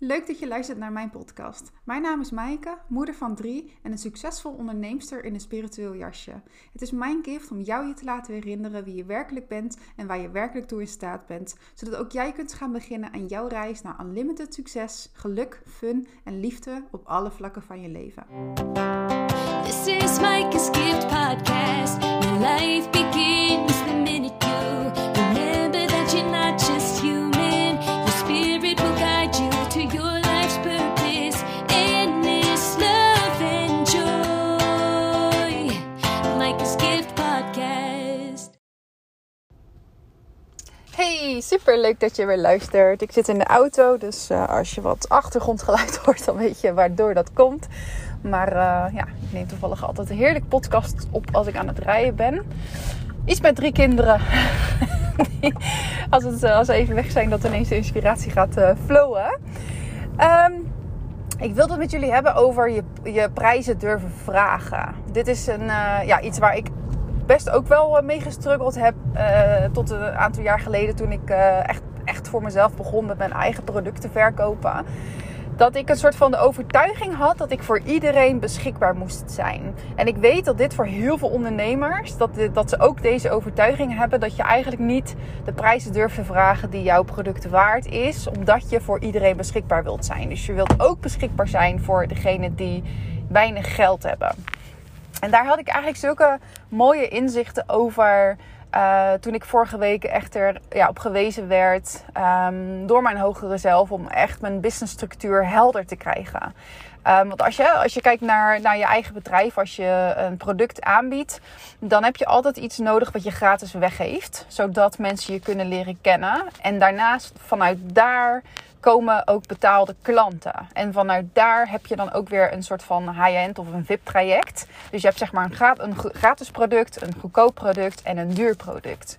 Leuk dat je luistert naar mijn podcast. Mijn naam is Maaike, moeder van drie en een succesvol onderneemster in een spiritueel jasje. Het is mijn gift om jou je te laten herinneren wie je werkelijk bent en waar je werkelijk toe in staat bent, zodat ook jij kunt gaan beginnen aan jouw reis naar unlimited succes, geluk, fun en liefde op alle vlakken van je leven. This is Micah's Gift Podcast. Your life begins the minute Super leuk dat je weer luistert. Ik zit in de auto, dus eh, als je wat achtergrondgeluid hoort, dan weet je waardoor dat komt. Maar eh, ja, ik neem toevallig altijd een heerlijk podcast op als ik aan het rijden ben. Iets met drie kinderen. als, het, eh, als ze even weg zijn, dat ineens de inspiratie gaat flowen. Ehm, ik wilde het met jullie hebben over je, je prijzen durven vragen. Dit is een, ja, iets waar ik best ook wel eh, mee gestruggeld heb. eh, tot een aantal jaar geleden toen ik eh, echt, echt voor mezelf begon met mijn eigen producten verkopen. Dat ik een soort van de overtuiging had dat ik voor iedereen beschikbaar moest zijn. En ik weet dat dit voor heel veel ondernemers, dat, dat ze ook deze overtuiging hebben. Dat je eigenlijk niet de prijzen durft te vragen die jouw product waard is. Omdat je voor iedereen beschikbaar wilt zijn. Dus je wilt ook beschikbaar zijn voor degene die weinig geld hebben. En daar had ik eigenlijk zulke mooie inzichten over. eh, toen ik vorige week echt er ja, op gewezen werd ehm, door mijn hogere zelf om echt mijn businessstructuur helder te krijgen. Ehm, want als je, als je kijkt naar, naar je eigen bedrijf, als je een product aanbiedt, dan heb je altijd iets nodig wat je gratis weggeeft, zodat mensen je kunnen leren kennen. En daarnaast vanuit daar komen ook betaalde klanten. En vanuit daar heb je dan ook weer een soort van high-end of een VIP-traject. Dus je hebt zeg maar een, gratis product, een goedkoop product en een duur product.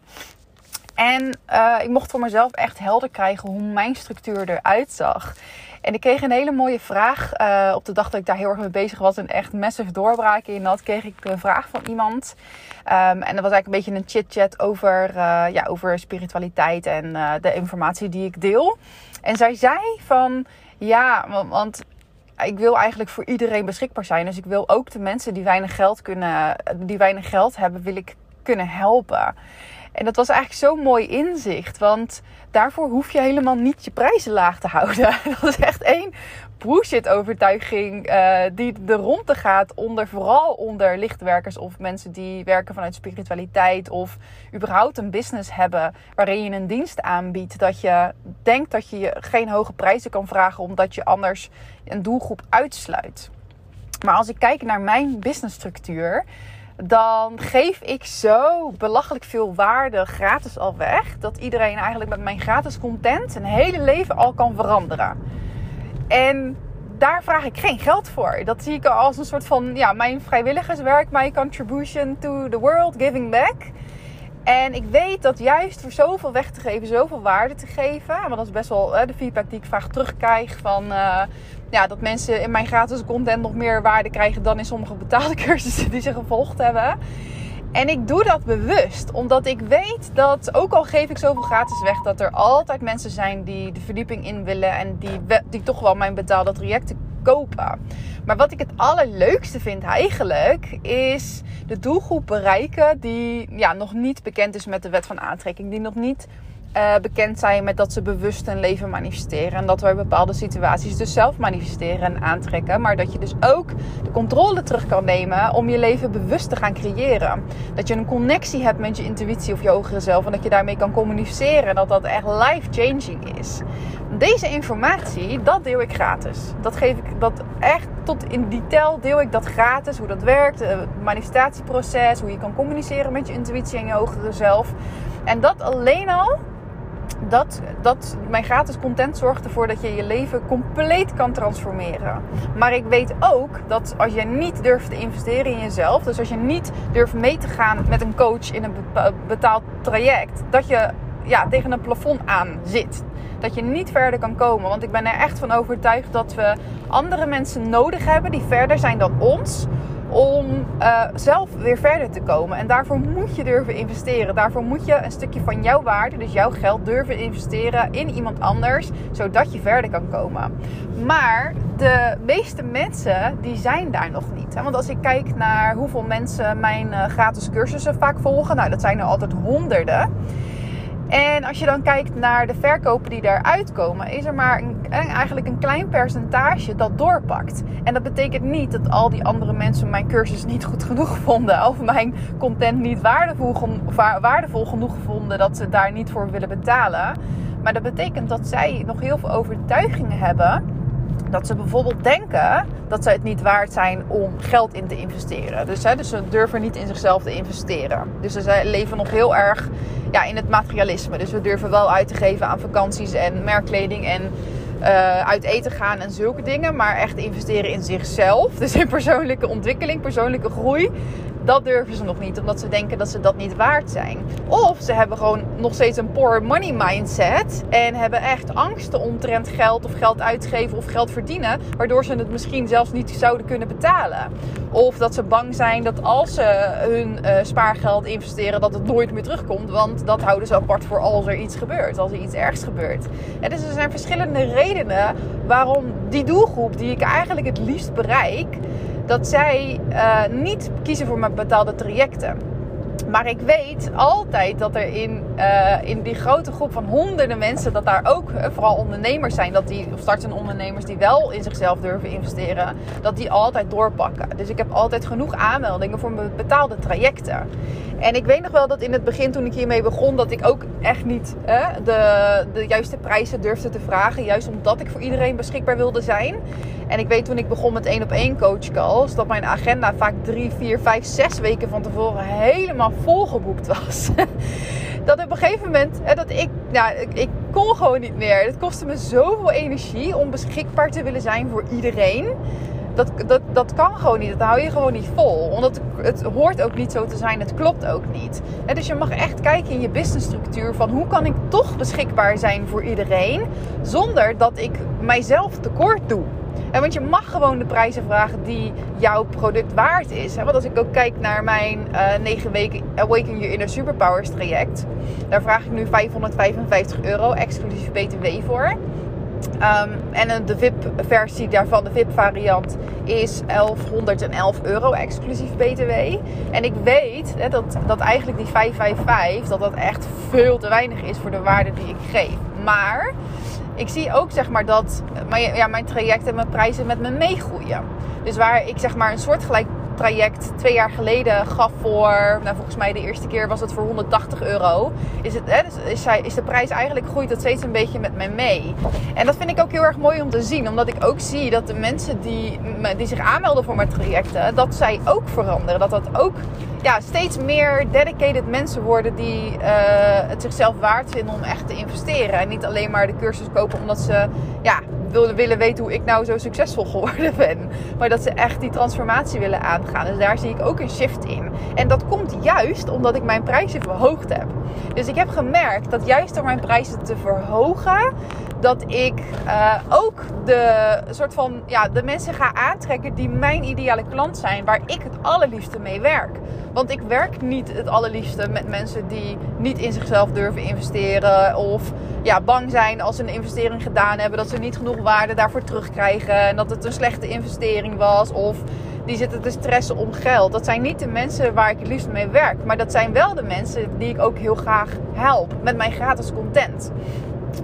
En eh, ik mocht voor mezelf echt helder krijgen hoe mijn structuur eruit zag. En ik kreeg een hele mooie vraag. eh, op de dag dat ik daar heel erg mee bezig was en echt massive doorbraken in had, kreeg ik een vraag van iemand. Ehm, en dat was eigenlijk een beetje een chit-chat over, eh, ja, over spiritualiteit en de informatie die ik deel. En zij zei van, ja, want, want ik wil eigenlijk voor iedereen beschikbaar zijn. Dus ik wil ook de mensen die weinig geld, kunnen, die weinig geld hebben, wil ik kunnen helpen. En dat was eigenlijk zo'n mooi inzicht. Want daarvoor hoef je helemaal niet je prijzen laag te houden. Dat is echt één bullshit overtuiging eh, die de ronde gaat onder vooral onder lichtwerkers of mensen die werken vanuit spiritualiteit of überhaupt een business hebben waarin je een dienst aanbiedt dat je denkt dat je geen hoge prijzen kan vragen omdat je anders een doelgroep uitsluit. Maar als ik kijk naar mijn businessstructuur, dan geef ik zo belachelijk veel waarde gratis al weg. Dat iedereen eigenlijk met mijn gratis content zijn hele leven al kan veranderen. En daar vraag ik geen geld voor. Dat zie ik als een soort van ja, mijn vrijwilligerswerk, mijn contribution to the world, giving back. En ik weet dat juist voor zoveel weg te geven, zoveel waarde te geven. Want dat is best wel hè, de feedback die ik vaak terugkrijg. Van, eh, ja, dat mensen in mijn gratis content nog meer waarde krijgen dan in sommige betaalde cursussen die ze gevolgd hebben. En ik doe dat bewust, omdat ik weet dat, ook al geef ik zoveel gratis weg, dat er altijd mensen zijn die de verdieping in willen en die, die toch wel mijn betaalde trajecten kopen. Maar wat ik het allerleukste vind eigenlijk, is de doelgroep bereiken die ja, nog niet bekend is met de wet van aantrekking, die nog niet eh, bekend zijn met dat ze bewust hun leven manifesteren. En dat we in bepaalde situaties dus zelf manifesteren en aantrekken. Maar dat je dus ook de controle terug kan nemen om je leven bewust te gaan creëren. Dat je een connectie hebt met je intuïtie of je hogere zelf. En dat je daarmee kan communiceren. En dat dat echt life-changing is. Deze informatie, dat deel ik gratis. Dat geef ik dat echt tot in detail deel ik dat gratis. Hoe dat werkt, eh, het manifestatieproces, hoe je kan communiceren met je intuïtie en je hogere zelf. En dat alleen al dat, dat mijn gratis content zorgt ervoor dat je je leven compleet kan transformeren. Maar ik weet ook dat als je niet durft te investeren in jezelf, dus als je niet durft mee te gaan met een coach in een betaald traject, dat je ja, tegen een plafond aan zit. Dat je niet verder kan komen. Want ik ben er echt van overtuigd dat we andere mensen nodig hebben die verder zijn dan ons om uh, zelf weer verder te komen. En daarvoor moet je durven investeren. Daarvoor moet je een stukje van jouw waarde, dus jouw geld, durven investeren in iemand anders, zodat je verder kan komen. Maar de meeste mensen die zijn daar nog niet. Want als ik kijk naar hoeveel mensen mijn uh, gratis cursussen vaak volgen, nou dat zijn er altijd honderden. En als je dan kijkt naar de verkopen die daaruit komen, is er maar een, eigenlijk een klein percentage dat doorpakt. En dat betekent niet dat al die andere mensen mijn cursus niet goed genoeg vonden of mijn content niet waardevol, waardevol genoeg vonden dat ze daar niet voor willen betalen. Maar dat betekent dat zij nog heel veel overtuigingen hebben dat ze bijvoorbeeld denken dat ze het niet waard zijn om geld in te investeren. Dus, dus ze durven niet in zichzelf te investeren. Dus ze leven nog heel erg ja, in het materialisme. Dus we durven wel uit te geven aan vakanties en merkkleding en uh, uit eten gaan en zulke dingen. Maar echt investeren in zichzelf. Dus in persoonlijke ontwikkeling, persoonlijke groei dat durven ze nog niet, omdat ze denken dat ze dat niet waard zijn. Of ze hebben gewoon nog steeds een poor money mindset en hebben echt angsten omtrent geld of geld uitgeven of geld verdienen, waardoor ze het misschien zelfs niet zouden kunnen betalen. Of dat ze bang zijn dat als ze hun uh, spaargeld investeren, dat het nooit meer terugkomt, want dat houden ze apart voor als er iets gebeurt, als er iets ergs gebeurt. En dus er zijn verschillende redenen waarom die doelgroep die ik eigenlijk het liefst bereik, dat zij uh, niet kiezen voor mijn betaalde trajecten. Maar ik weet altijd dat er in, uh, in die grote groep van honderden mensen, dat daar ook uh, vooral ondernemers zijn, dat die, of startende ondernemers die wel in zichzelf durven investeren, dat die altijd doorpakken. Dus ik heb altijd genoeg aanmeldingen voor mijn betaalde trajecten. En ik weet nog wel dat in het begin, toen ik hiermee begon, dat ik ook echt niet uh, de, de juiste prijzen durfde te vragen. Juist omdat ik voor iedereen beschikbaar wilde zijn. En ik weet toen ik begon met één op één coachcalls, dat mijn agenda vaak drie, vier, vijf, zes weken van tevoren helemaal volgeboekt was. dat op een gegeven moment, hè, dat ik, ja, ik, ik kon gewoon niet meer. Het kostte me zoveel energie om beschikbaar te willen zijn voor iedereen. Dat, dat, dat kan gewoon niet. Dat hou je gewoon niet vol. Omdat het hoort ook niet zo te zijn. Het klopt ook niet. En dus je mag echt kijken in je businessstructuur van hoe kan ik toch beschikbaar zijn voor iedereen. Zonder dat ik mijzelf tekort doe. En want je mag gewoon de prijzen vragen die jouw product waard is. Want als ik ook kijk naar mijn uh, eh, 9 weken Awaken Your Inner Superpowers traject. Daar vraag ik nu 555 euro exclusief BTW voor. Um, en de VIP-versie daarvan, de VIP-variant, is 1111 euro exclusief BTW. En ik weet hè, dat, dat eigenlijk die 555, dat dat echt veel te weinig is voor de waarde die ik geef. Maar ik zie ook zeg maar dat mijn, ja, mijn traject en mijn prijzen met me meegroeien. Dus waar ik zeg maar een soortgelijk traject twee jaar geleden gaf voor, nou volgens mij de eerste keer was het voor 180 euro. Is, het, hè, dus is, de prijs eigenlijk groeit dat steeds een beetje met mij mee. En dat vind ik ook heel erg mooi om te zien, omdat ik ook zie dat de mensen die, die zich aanmelden voor mijn trajecten, dat zij ook veranderen. Dat dat ook ja, steeds meer dedicated mensen worden die uh, het zichzelf waard vinden om echt te investeren. En niet alleen maar de cursus kopen omdat ze ja, willen, willen weten hoe ik nou zo succesvol geworden ben. Maar dat ze echt die transformatie willen aangaan. Dus daar zie ik ook een shift in. En dat komt juist omdat ik mijn prijzen verhoogd heb. Dus ik heb gemerkt dat juist door mijn prijzen te verhogen, dat ik uh, ook de soort van ja, de mensen ga aantrekken die mijn ideale klant zijn, waar ik het allerliefste mee werk. Want ik werk niet het allerliefste met mensen die niet in zichzelf durven investeren of ja, bang zijn als ze een investering gedaan hebben dat ze niet genoeg waarde daarvoor terugkrijgen en dat het een slechte investering was of die zitten te stressen om geld. Dat zijn niet de mensen waar ik het liefst mee werk, maar dat zijn wel de mensen die ik ook heel graag help met mijn gratis content.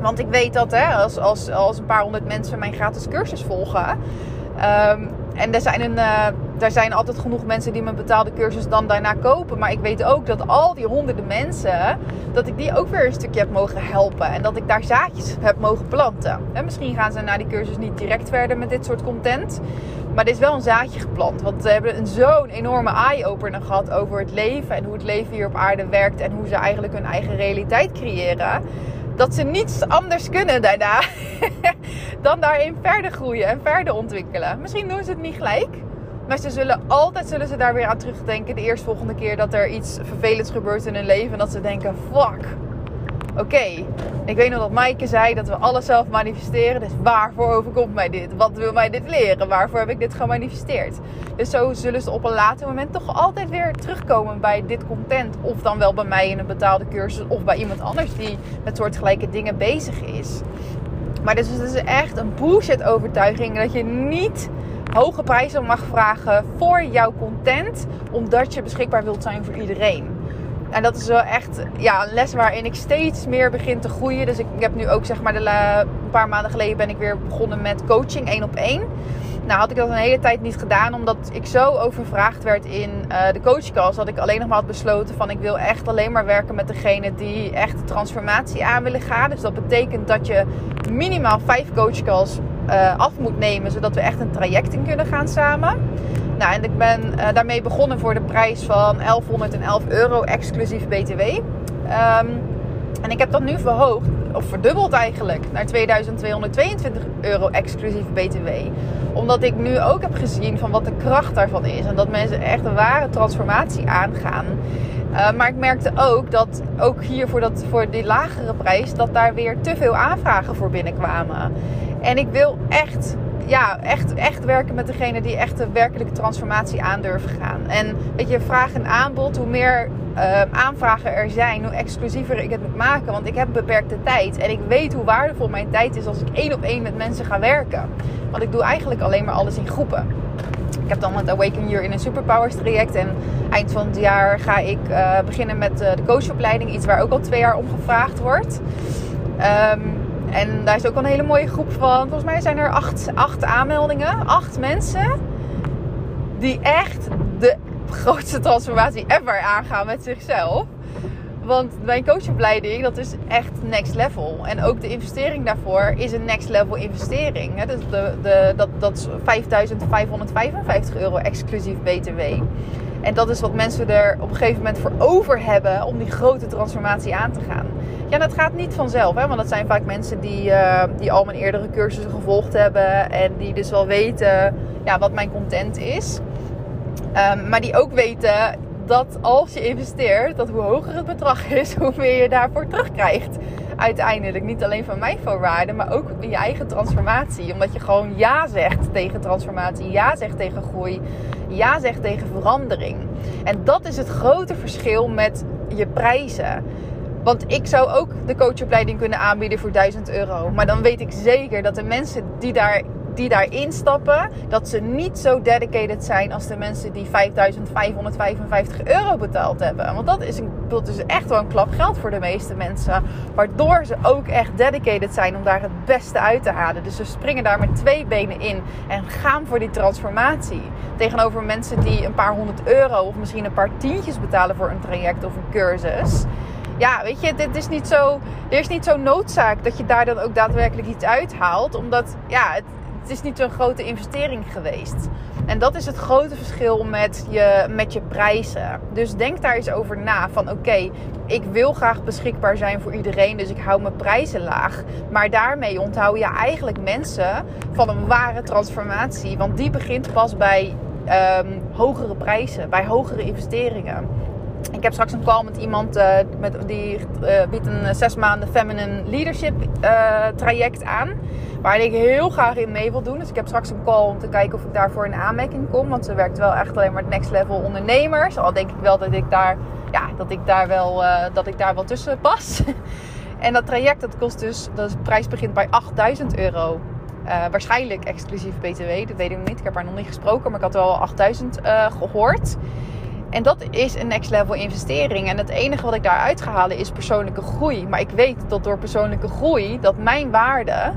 Want ik weet dat hè, als, als, als een paar honderd mensen mijn gratis cursus volgen. Um, en er zijn, een, uh, er zijn altijd genoeg mensen die mijn betaalde cursus dan daarna kopen. Maar ik weet ook dat al die honderden mensen, dat ik die ook weer een stukje heb mogen helpen. En dat ik daar zaadjes heb mogen planten. En misschien gaan ze na die cursus niet direct verder met dit soort content. Maar er is wel een zaadje geplant. Want ze hebben zo'n enorme eye-opener gehad over het leven. En hoe het leven hier op aarde werkt. En hoe ze eigenlijk hun eigen realiteit creëren dat ze niets anders kunnen daarna dan daarin verder groeien en verder ontwikkelen. Misschien doen ze het niet gelijk, maar ze zullen altijd zullen ze daar weer aan terugdenken de eerstvolgende keer dat er iets vervelends gebeurt in hun leven en dat ze denken: fuck, oké, ik weet nog dat Maaike zei dat we alles zelf manifesteren. Dus waarvoor overkomt mij dit? Wat wil mij dit leren? Waarvoor heb ik dit gemanifesteerd? Dus zo zullen ze op een later moment toch altijd weer terugkomen bij dit content. Of dan wel bij mij in een betaalde cursus of bij iemand anders die met soortgelijke dingen bezig is. Maar dus het is echt een bullshit overtuiging dat je niet hoge prijzen mag vragen voor jouw content, omdat je beschikbaar wilt zijn voor iedereen. En dat is wel echt ja, een les waarin ik steeds meer begin te groeien. Dus ik, heb nu ook zeg maar de, een paar maanden geleden ben ik weer begonnen met coaching één op één. Nou had ik dat een hele tijd niet gedaan, omdat ik zo overvraagd werd in uh, de coachcalls. Dat ik alleen nog maar had besloten van ik wil echt alleen maar werken met degene die echt de transformatie aan willen gaan. Dus dat betekent dat je minimaal vijf coachcalls uh, af moet nemen, zodat we echt een traject in kunnen gaan samen. Nou, en ik ben uh, daarmee begonnen voor de prijs van 1111 euro exclusief BTW. Um, en ik heb dat nu verhoogd, of verdubbeld eigenlijk, naar 2222 euro exclusief BTW. Omdat ik nu ook heb gezien van wat de kracht daarvan is. En dat mensen echt een ware transformatie aangaan. Uh, maar ik merkte ook dat ook hier voor, dat, voor die lagere prijs, dat daar weer te veel aanvragen voor binnenkwamen. En ik wil echt ja, echt, echt werken met degene die echt de werkelijke transformatie aandurven gaan. En weet je, vraag en aanbod, hoe meer uh, aanvragen er zijn, hoe exclusiever ik het moet maken. Want ik heb beperkte tijd. En ik weet hoe waardevol mijn tijd is als ik één op één met mensen ga werken. Want ik doe eigenlijk alleen maar alles in groepen. Ik heb dan het Awaken Year in een Superpowers traject. En eind van het jaar ga ik uh, beginnen met uh, de coachopleiding. Iets waar ook al twee jaar om gevraagd wordt. Um, en daar is ook een hele mooie groep van. Volgens mij zijn er acht, acht aanmeldingen. Acht mensen. Die echt de grootste transformatie ever aangaan met zichzelf. Want mijn coachopleiding, dat is echt next level. En ook de investering daarvoor is een next level investering. De, de, dat, dat is 5.555 euro exclusief BTW. En dat is wat mensen er op een gegeven moment voor over hebben om die grote transformatie aan te gaan. Ja, dat gaat niet vanzelf, hè? want dat zijn vaak mensen die, uh, die al mijn eerdere cursussen gevolgd hebben en die dus wel weten ja, wat mijn content is. Um, maar die ook weten dat als je investeert, dat hoe hoger het bedrag is, hoe meer je daarvoor terugkrijgt. Uiteindelijk niet alleen van mijn voorwaarden, maar ook in je eigen transformatie. Omdat je gewoon ja zegt tegen transformatie, ja zegt tegen groei, ja zegt tegen verandering. En dat is het grote verschil met je prijzen. Want ik zou ook de coachopleiding kunnen aanbieden voor 1000 euro. Maar dan weet ik zeker dat de mensen die daar die daar instappen, dat ze niet zo dedicated zijn als de mensen die 5555 euro betaald hebben. Want dat is, een, dat is echt wel een klap geld voor de meeste mensen. Waardoor ze ook echt dedicated zijn om daar het beste uit te halen. Dus ze springen daar met twee benen in en gaan voor die transformatie. Tegenover mensen die een paar honderd euro of misschien een paar tientjes betalen voor een traject of een cursus ja, weet je, dit is niet zo, er is niet zo'n noodzaak dat je daar dan ook daadwerkelijk iets uithaalt. Omdat, ja, het, het is niet zo'n grote investering geweest. En dat is het grote verschil met je, met je prijzen. Dus denk daar eens over na. Van oké, ik wil graag beschikbaar zijn voor iedereen. Dus ik hou mijn prijzen laag. Maar daarmee onthoud je eigenlijk mensen van een ware transformatie. Want die begint pas bij um, hogere prijzen, bij hogere investeringen. Ik heb straks een call met iemand uh, met, die uh, biedt een zes maanden feminine leadership traject aan. Waar ik heel graag in mee wil doen. Dus ik heb straks een call om te kijken of ik daarvoor in aanmerking kom. Want ze werkt wel echt alleen maar het next level ondernemers. Al denk ik wel dat ik daar, ja, dat ik daar, wel, dat ik daar wel tussen pas. en dat traject dat kost dus, de prijs begint bij 8000 euro. waarschijnlijk exclusief BTW, dat weet ik niet. Ik heb haar nog niet gesproken, maar ik had wel 8000 gehoord. En dat is een next level investering. En het enige wat ik daaruit ga halen is persoonlijke groei. Maar ik weet dat door persoonlijke groei, dat mijn waarde,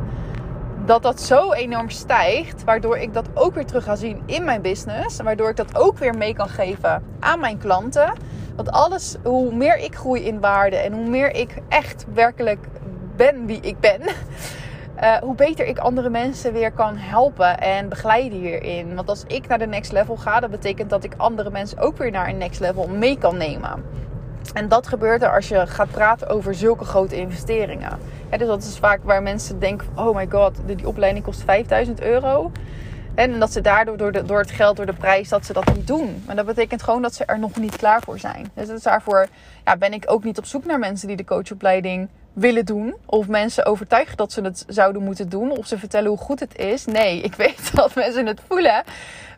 dat dat zo enorm stijgt. Waardoor ik dat ook weer terug ga zien in mijn business. Waardoor ik dat ook weer mee kan geven aan mijn klanten. Want alles, hoe meer ik groei in waarde en hoe meer ik echt werkelijk ben wie ik ben uh, hoe beter ik andere mensen weer kan helpen en begeleiden hierin. Want als ik naar de next level ga, dat betekent dat ik andere mensen ook weer naar een next level mee kan nemen. En dat gebeurt er als je gaat praten over zulke grote investeringen. dus dat is vaak waar mensen denken: oh my god, die opleiding kost 5000 euro. En dat ze daardoor, door, de, door het geld, door de prijs, dat ze dat niet doen. Maar dat betekent gewoon dat ze er nog niet klaar voor zijn. Dus daarvoor ja, ben ik ook niet op zoek naar mensen die de coachopleiding willen doen. Of mensen overtuigen dat ze het zouden moeten doen. Of ze vertellen hoe goed het is. Nee, ik weet dat mensen het voelen.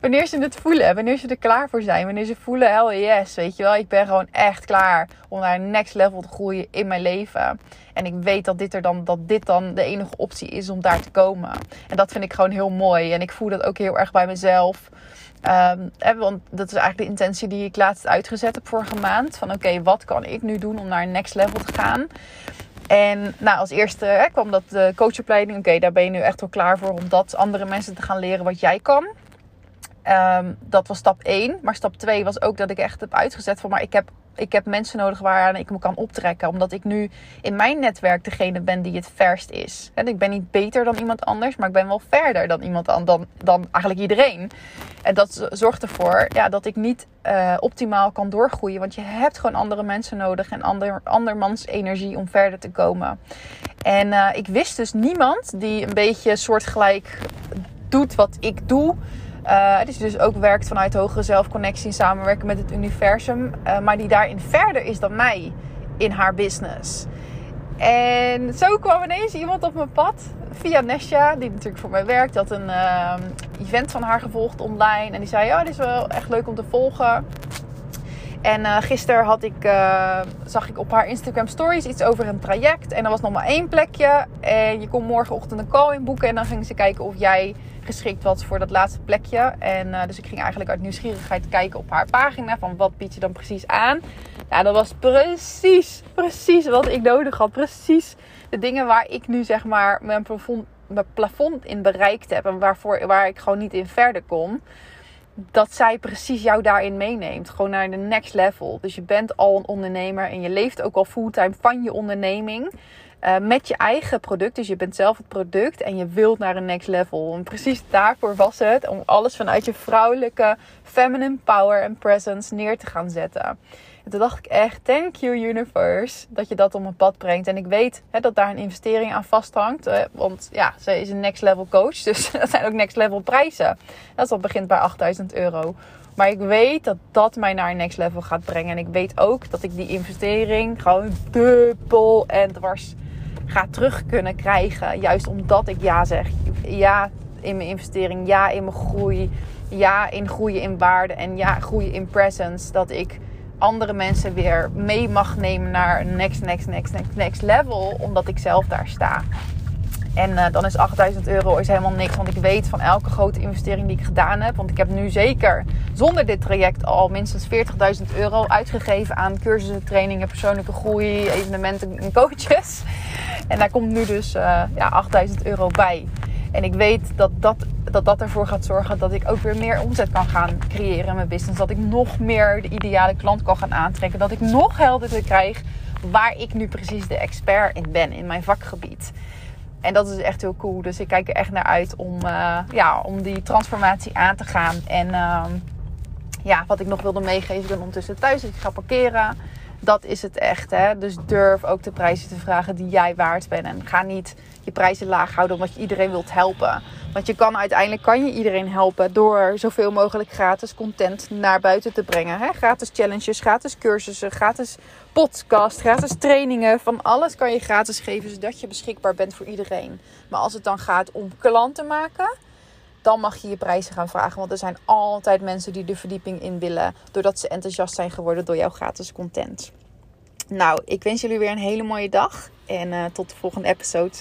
Wanneer ze het voelen. Wanneer ze er klaar voor zijn. Wanneer ze voelen, hell yes. Weet je wel, ik ben gewoon echt klaar om naar een next level te groeien in mijn leven. En ik weet dat dit, er dan, dat dit dan de enige optie is om daar te komen. En dat vind ik gewoon heel mooi. En ik voel dat ook heel erg bij mezelf. Um, want dat is eigenlijk de intentie die ik laatst uitgezet heb vorige maand. Van oké, wat kan ik nu doen om naar een next level te gaan? En nou, als eerste hè, kwam dat de coachopleiding. Oké, daar ben je nu echt wel klaar voor om dat andere mensen te gaan leren wat jij kan. Um, dat was stap 1. Maar stap 2 was ook dat ik echt heb uitgezet van... maar ik heb, ik heb mensen nodig waaraan ik me kan optrekken. Omdat ik nu in mijn netwerk degene ben die het verst is. En ik ben niet beter dan iemand anders... maar ik ben wel verder dan iemand dan, dan, dan eigenlijk iedereen. En dat zorgt ervoor ja, dat ik niet uh, optimaal kan doorgroeien. Want je hebt gewoon andere mensen nodig... en ander, andermans energie om verder te komen. En uh, ik wist dus niemand die een beetje soortgelijk doet wat ik doe... Uh, die dus ook werkt vanuit hogere zelfconnectie, samenwerken met het universum. Uh, maar die daarin verder is dan mij in haar business. En zo kwam ineens iemand op mijn pad via Nesha, die natuurlijk voor mij werkt. Had een uh, event van haar gevolgd online. En die zei: Ja, dit is wel echt leuk om te volgen. En uh, gisteren had ik, zag ik op haar Instagram stories iets over een traject. En er was nog maar één plekje. En je kon morgenochtend een call inboeken. En dan ging ze kijken of jij geschikt was voor dat laatste plekje. En uh, dus ik ging eigenlijk uit nieuwsgierigheid kijken op haar pagina. Van wat biedt je dan precies aan? Ja, dat was precies, precies wat ik nodig had. Precies de dingen waar ik nu zeg maar mijn plafond, mijn plafond in bereikt heb. En waarvoor, waar ik gewoon niet in verder kom dat zij precies jou daarin meeneemt. Gewoon naar de next level. Dus je bent al een ondernemer en je leeft ook al fulltime van je onderneming. Uh, met je eigen product. Dus je bent zelf het product en je wilt naar een next level. En precies daarvoor was het om alles vanuit je vrouwelijke feminine power en presence neer te gaan zetten. En toen dacht ik echt, thank you universe, dat je dat op mijn pad brengt. En ik weet hè, dat daar een investering aan vasthangt. Uh, want ja, ze is een next level coach, dus dat zijn ook next level prijzen. Dat al begint bij 8000 euro. Maar ik weet dat dat mij naar een next level gaat brengen. En ik weet ook dat ik die investering gewoon dubbel en dwars ga terug kunnen krijgen. Juist omdat ik ja zeg. Ja in mijn investering, ja in mijn groei, ja in groeien in waarde en ja groeien in presence. Dat ik andere mensen weer mee mag nemen naar next, next, next, next, next level. Omdat ik zelf daar sta. En uh, dan is 8000 euro is helemaal niks. Want ik weet van elke grote investering die ik gedaan heb. Want ik heb nu zeker zonder dit traject al minstens 40.000 euro uitgegeven aan cursussen, trainingen, persoonlijke groei, evenementen en coaches. En daar komt nu dus uh, ja, 8000 euro bij. En ik weet dat dat, dat dat ervoor gaat zorgen dat ik ook weer meer omzet kan gaan creëren in mijn business. Dat ik nog meer de ideale klant kan gaan aantrekken. Dat ik nog helderder krijg waar ik nu precies de expert in ben in mijn vakgebied. En dat is echt heel cool. Dus ik kijk er echt naar uit om, uh, ja, om die transformatie aan te gaan. En uh, ja, wat ik nog wilde meegeven, ik ben ondertussen thuis. Ik ga parkeren. Dat is het echt. Hè? Dus durf ook de prijzen te vragen die jij waard bent. En ga niet je prijzen laag houden omdat je iedereen wilt helpen. Want je kan uiteindelijk kan je iedereen helpen door zoveel mogelijk gratis content naar buiten te brengen. Hè? Gratis challenges, gratis cursussen, gratis podcast, gratis trainingen. Van alles kan je gratis geven zodat je beschikbaar bent voor iedereen. Maar als het dan gaat om klanten maken dan mag je je prijzen gaan vragen. Want er zijn altijd mensen die de verdieping in willen. Doordat ze enthousiast zijn geworden door jouw gratis content. Nou, ik wens jullie weer een hele mooie dag. En uh, tot de volgende episode.